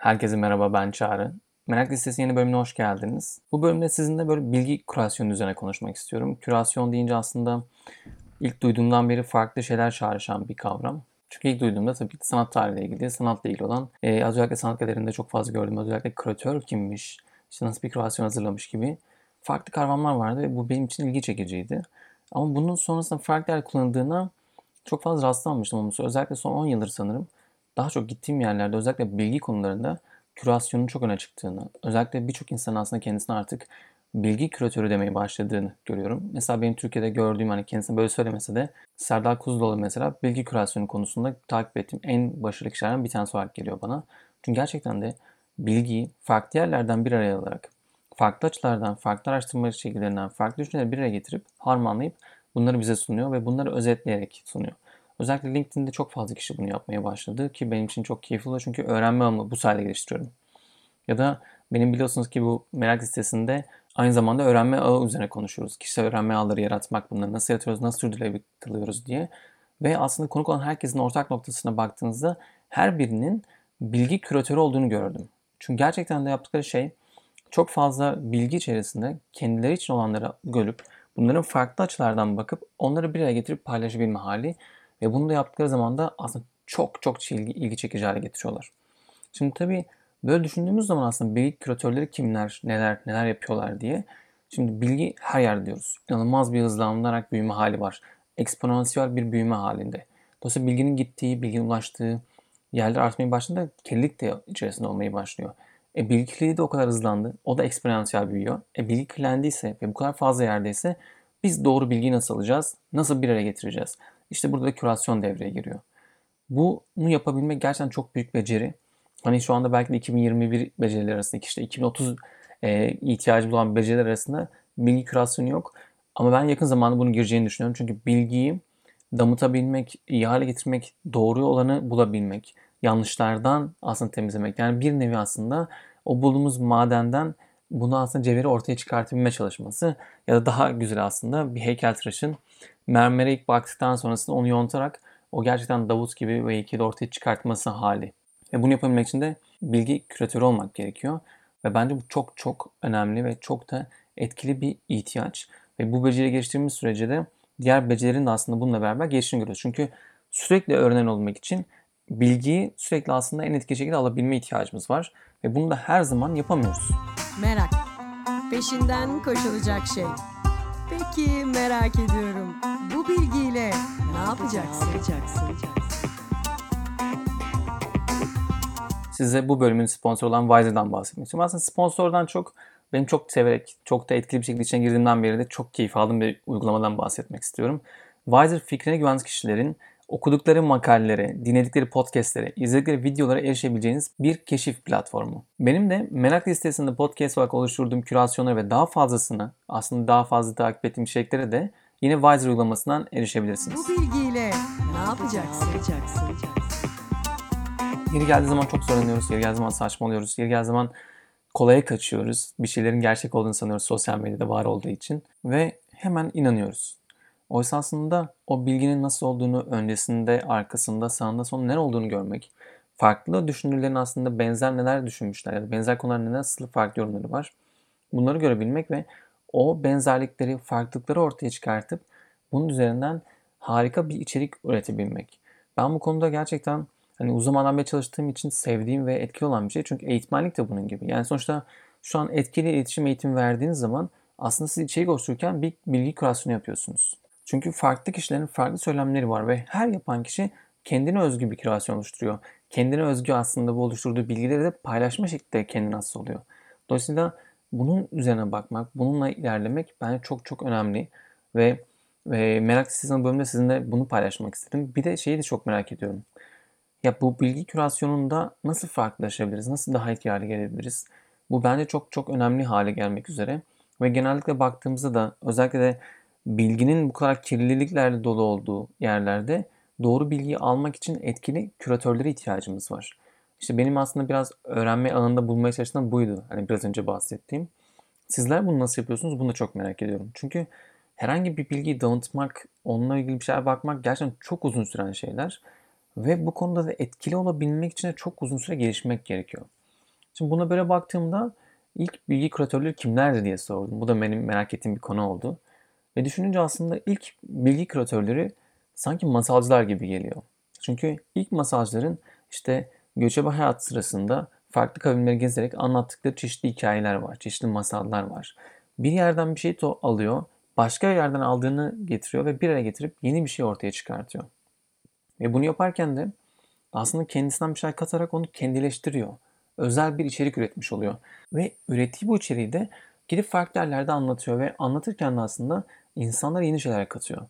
Herkese merhaba ben Çağrı. Merak Listesi yeni bölümüne hoş geldiniz. Bu bölümde sizinle böyle bilgi kürasyonu üzerine konuşmak istiyorum. Kürasyon deyince aslında ilk duyduğumdan beri farklı şeyler çağrışan bir kavram. Çünkü ilk duyduğumda tabii ki sanat tarihiyle ilgili, sanatla ilgili olan, e, özellikle sanat galerilerinde çok fazla gördüm. Özellikle küratör kimmiş, işte nasıl bir kürasyon hazırlamış gibi farklı kavramlar vardı ve bu benim için ilgi çekiciydi. Ama bunun sonrasında farklı yer kullanıldığına çok fazla rastlamamıştım olması. Özellikle son 10 yıldır sanırım daha çok gittiğim yerlerde özellikle bilgi konularında kürasyonun çok öne çıktığını, özellikle birçok insan aslında kendisine artık bilgi küratörü demeye başladığını görüyorum. Mesela benim Türkiye'de gördüğüm hani kendisine böyle söylemese de Serdar Kuzuloğlu mesela bilgi kürasyonu konusunda takip ettiğim en başarılı kişilerden bir tanesi olarak geliyor bana. Çünkü gerçekten de bilgiyi farklı yerlerden bir araya alarak, farklı açılardan, farklı araştırma şekillerinden, farklı düşünceleri bir araya getirip harmanlayıp bunları bize sunuyor ve bunları özetleyerek sunuyor. Özellikle LinkedIn'de çok fazla kişi bunu yapmaya başladı ki benim için çok keyifli oluyor çünkü öğrenme alanımı bu sayede geliştiriyorum. Ya da benim biliyorsunuz ki bu merak listesinde aynı zamanda öğrenme ağı üzerine konuşuyoruz. Kişisel öğrenme ağları yaratmak, bunları nasıl yaratıyoruz, nasıl sürdürülebilir kılıyoruz diye. Ve aslında konuk olan herkesin ortak noktasına baktığınızda her birinin bilgi küratörü olduğunu gördüm. Çünkü gerçekten de yaptıkları şey çok fazla bilgi içerisinde kendileri için olanları görüp bunların farklı açılardan bakıp onları bir araya getirip paylaşabilme hali ve bunu da yaptıkları zaman da aslında çok çok ilgi, ilgi çekici hale getiriyorlar. Şimdi tabii böyle düşündüğümüz zaman aslında bilgi küratörleri kimler, neler, neler yapıyorlar diye. Şimdi bilgi her yerde diyoruz. İnanılmaz bir hızlanarak büyüme hali var. Eksponansiyel bir büyüme halinde. Dolayısıyla bilginin gittiği, bilginin ulaştığı yerler artmaya başladığında kirlilik de içerisinde olmaya başlıyor. E, bilgi kirliliği de o kadar hızlandı. O da eksponansiyel büyüyor. E, bilgi kirlendiyse ve bu kadar fazla yerdeyse biz doğru bilgiyi nasıl alacağız? Nasıl bir araya getireceğiz? İşte burada da kürasyon devreye giriyor. Bunu yapabilmek gerçekten çok büyük beceri. Hani şu anda belki de 2021 beceriler arasında işte 2030 e, ihtiyacımız olan beceriler arasında bilgi kürasyonu yok. Ama ben yakın zamanda bunu gireceğini düşünüyorum. Çünkü bilgiyi damıtabilmek, iyi hale getirmek, doğru olanı bulabilmek, yanlışlardan aslında temizlemek. Yani bir nevi aslında o bulduğumuz madenden bunu aslında cevheri ortaya çıkartabilme çalışması ya da daha güzel aslında bir heykeltıraşın mermere ilk baktıktan sonrasında onu yontarak o gerçekten Davut gibi ve heykeli ortaya çıkartması hali. Ve bunu yapabilmek için de bilgi küratörü olmak gerekiyor. Ve bence bu çok çok önemli ve çok da etkili bir ihtiyaç. Ve bu beceri geliştirdiğimiz sürece de diğer becerilerin de aslında bununla beraber gelişini görüyoruz. Çünkü sürekli öğrenen olmak için bilgiyi sürekli aslında en etkili şekilde alabilme ihtiyacımız var. Ve bunu da her zaman yapamıyoruz. Merak. Peşinden koşulacak şey. Peki merak ediyorum. Bu bilgiyle ne yapacaksın? Size bu bölümün sponsoru olan Wiser'dan bahsetmek istiyorum. Aslında sponsordan çok benim çok severek, çok da etkili bir şekilde içine girdiğimden beri de çok keyif aldığım bir uygulamadan bahsetmek istiyorum. Wiser fikrine güvenen kişilerin okudukları makalelere, dinledikleri podcastlere, izledikleri videolara erişebileceğiniz bir keşif platformu. Benim de merak listesinde podcast olarak oluşturduğum kürasyonları ve daha fazlasını aslında daha fazla takip ettiğim içeriklere de yine Wiser uygulamasından erişebilirsiniz. Bu bilgiyle ne yapacaksın? Yeri geldiği zaman çok zorlanıyoruz, yeri geldiği zaman saçmalıyoruz, yeri geldiği zaman kolaya kaçıyoruz. Bir şeylerin gerçek olduğunu sanıyoruz sosyal medyada var olduğu için ve hemen inanıyoruz. Oysa aslında o bilginin nasıl olduğunu öncesinde, arkasında, sağında, sonunda ne olduğunu görmek, farklı düşünürlerin aslında benzer neler düşünmüşler ya da benzer konular nasıl farklı yorumları var. Bunları görebilmek ve o benzerlikleri, farklılıkları ortaya çıkartıp bunun üzerinden harika bir içerik üretebilmek. Ben bu konuda gerçekten hani uzun zamandan beri çalıştığım için sevdiğim ve etkili olan bir şey. Çünkü eğitmenlik de bunun gibi. Yani sonuçta şu an etkili iletişim eğitimi verdiğiniz zaman aslında siz içerik oluştururken bir bilgi kürasyonu yapıyorsunuz. Çünkü farklı kişilerin farklı söylemleri var ve her yapan kişi kendine özgü bir kreasyon oluşturuyor. Kendine özgü aslında bu oluşturduğu bilgileri de paylaşma şekilde kendine nasıl oluyor. Dolayısıyla bunun üzerine bakmak, bununla ilerlemek bence çok çok önemli ve, ve merak listesinin bölümünde sizinle bunu paylaşmak istedim. Bir de şeyi de çok merak ediyorum. Ya bu bilgi kürasyonunda nasıl farklılaşabiliriz? Nasıl daha hale gelebiliriz? Bu bence çok çok önemli hale gelmek üzere. Ve genellikle baktığımızda da özellikle de bilginin bu kadar kirliliklerle dolu olduğu yerlerde doğru bilgiyi almak için etkili küratörlere ihtiyacımız var. İşte benim aslında biraz öğrenme alanında bulmaya çalıştığım buydu. Hani biraz önce bahsettiğim. Sizler bunu nasıl yapıyorsunuz? Bunu da çok merak ediyorum. Çünkü herhangi bir bilgiyi dağıtmak, onunla ilgili bir şeyler bakmak gerçekten çok uzun süren şeyler. Ve bu konuda da etkili olabilmek için de çok uzun süre gelişmek gerekiyor. Şimdi buna böyle baktığımda ilk bilgi küratörleri kimlerdi diye sordum. Bu da benim merak ettiğim bir konu oldu. Ve düşününce aslında ilk bilgi küratörleri sanki masalcılar gibi geliyor. Çünkü ilk masalcıların işte göçebe hayat sırasında farklı kavimleri gezerek anlattıkları çeşitli hikayeler var, çeşitli masallar var. Bir yerden bir şey to- alıyor, başka yerden aldığını getiriyor ve bir araya getirip yeni bir şey ortaya çıkartıyor. Ve bunu yaparken de aslında kendisinden bir şey katarak onu kendileştiriyor. Özel bir içerik üretmiş oluyor. Ve ürettiği bu içeriği de gidip farklı yerlerde anlatıyor ve anlatırken de aslında insanlara yeni şeyler katıyor.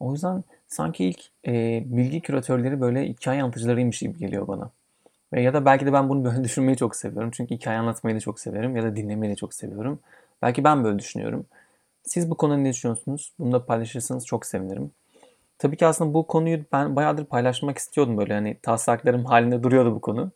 O yüzden sanki ilk e, bilgi küratörleri böyle hikaye anlatıcılarıymış gibi geliyor bana. Ve ya da belki de ben bunu böyle düşünmeyi çok seviyorum. Çünkü hikaye anlatmayı da çok severim ya da dinlemeyi de çok seviyorum. Belki ben böyle düşünüyorum. Siz bu konuda ne düşünüyorsunuz? Bunu da paylaşırsanız çok sevinirim. Tabii ki aslında bu konuyu ben bayağıdır paylaşmak istiyordum böyle hani taslaklarım halinde duruyordu bu konu.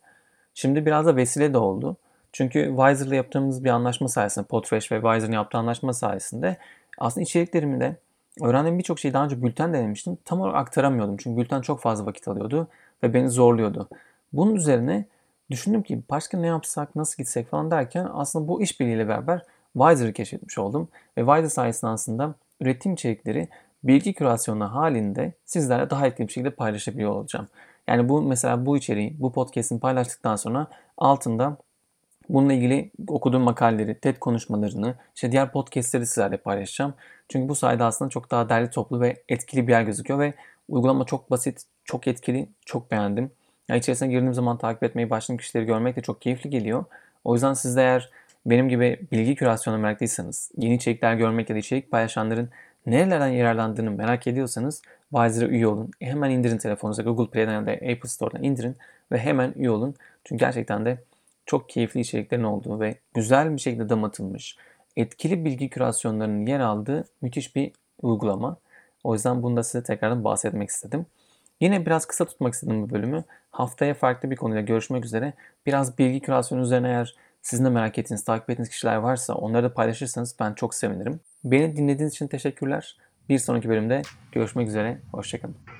Şimdi biraz da vesile de oldu. Çünkü Wiser'la yaptığımız bir anlaşma sayesinde, Podfresh ve Wiser'ın yaptığı anlaşma sayesinde aslında içeriklerimi de öğrendiğim birçok şeyi daha önce bülten denemiştim. Tam olarak aktaramıyordum. Çünkü bülten çok fazla vakit alıyordu ve beni zorluyordu. Bunun üzerine düşündüm ki başka ne yapsak, nasıl gitsek falan derken aslında bu işbirliğiyle beraber Wiser'ı keşfetmiş oldum. Ve Wiser sayesinde aslında ürettiğim içerikleri bilgi kürasyonu halinde sizlerle daha etkili bir şekilde paylaşabiliyor olacağım. Yani bu mesela bu içeriği, bu podcast'ini paylaştıktan sonra altında bununla ilgili okuduğum makaleleri, TED konuşmalarını, işte diğer podcast'leri sizlerle paylaşacağım. Çünkü bu sayede aslında çok daha derli toplu ve etkili bir yer gözüküyor ve uygulama çok basit, çok etkili, çok beğendim. Yani içerisine girdiğim zaman takip etmeyi başladığım kişileri görmek de çok keyifli geliyor. O yüzden siz de eğer benim gibi bilgi kürasyonu meraklıysanız, yeni içerikler görmek ya da içerik paylaşanların nerelerden yararlandığını merak ediyorsanız Wiser'a üye olun. Hemen indirin telefonunuza Google Play'den ya da Apple Store'dan indirin ve hemen üye olun. Çünkü gerçekten de çok keyifli içeriklerin olduğu ve güzel bir şekilde damatılmış, etkili bilgi kürasyonlarının yer aldığı müthiş bir uygulama. O yüzden bunu da size tekrardan bahsetmek istedim. Yine biraz kısa tutmak istedim bu bölümü. Haftaya farklı bir konuyla görüşmek üzere. Biraz bilgi kürasyonu üzerine eğer sizin de merak ettiğiniz, takip ettiğiniz kişiler varsa onları da paylaşırsanız ben çok sevinirim. Beni dinlediğiniz için teşekkürler. Bir sonraki bölümde görüşmek üzere. Hoşçakalın.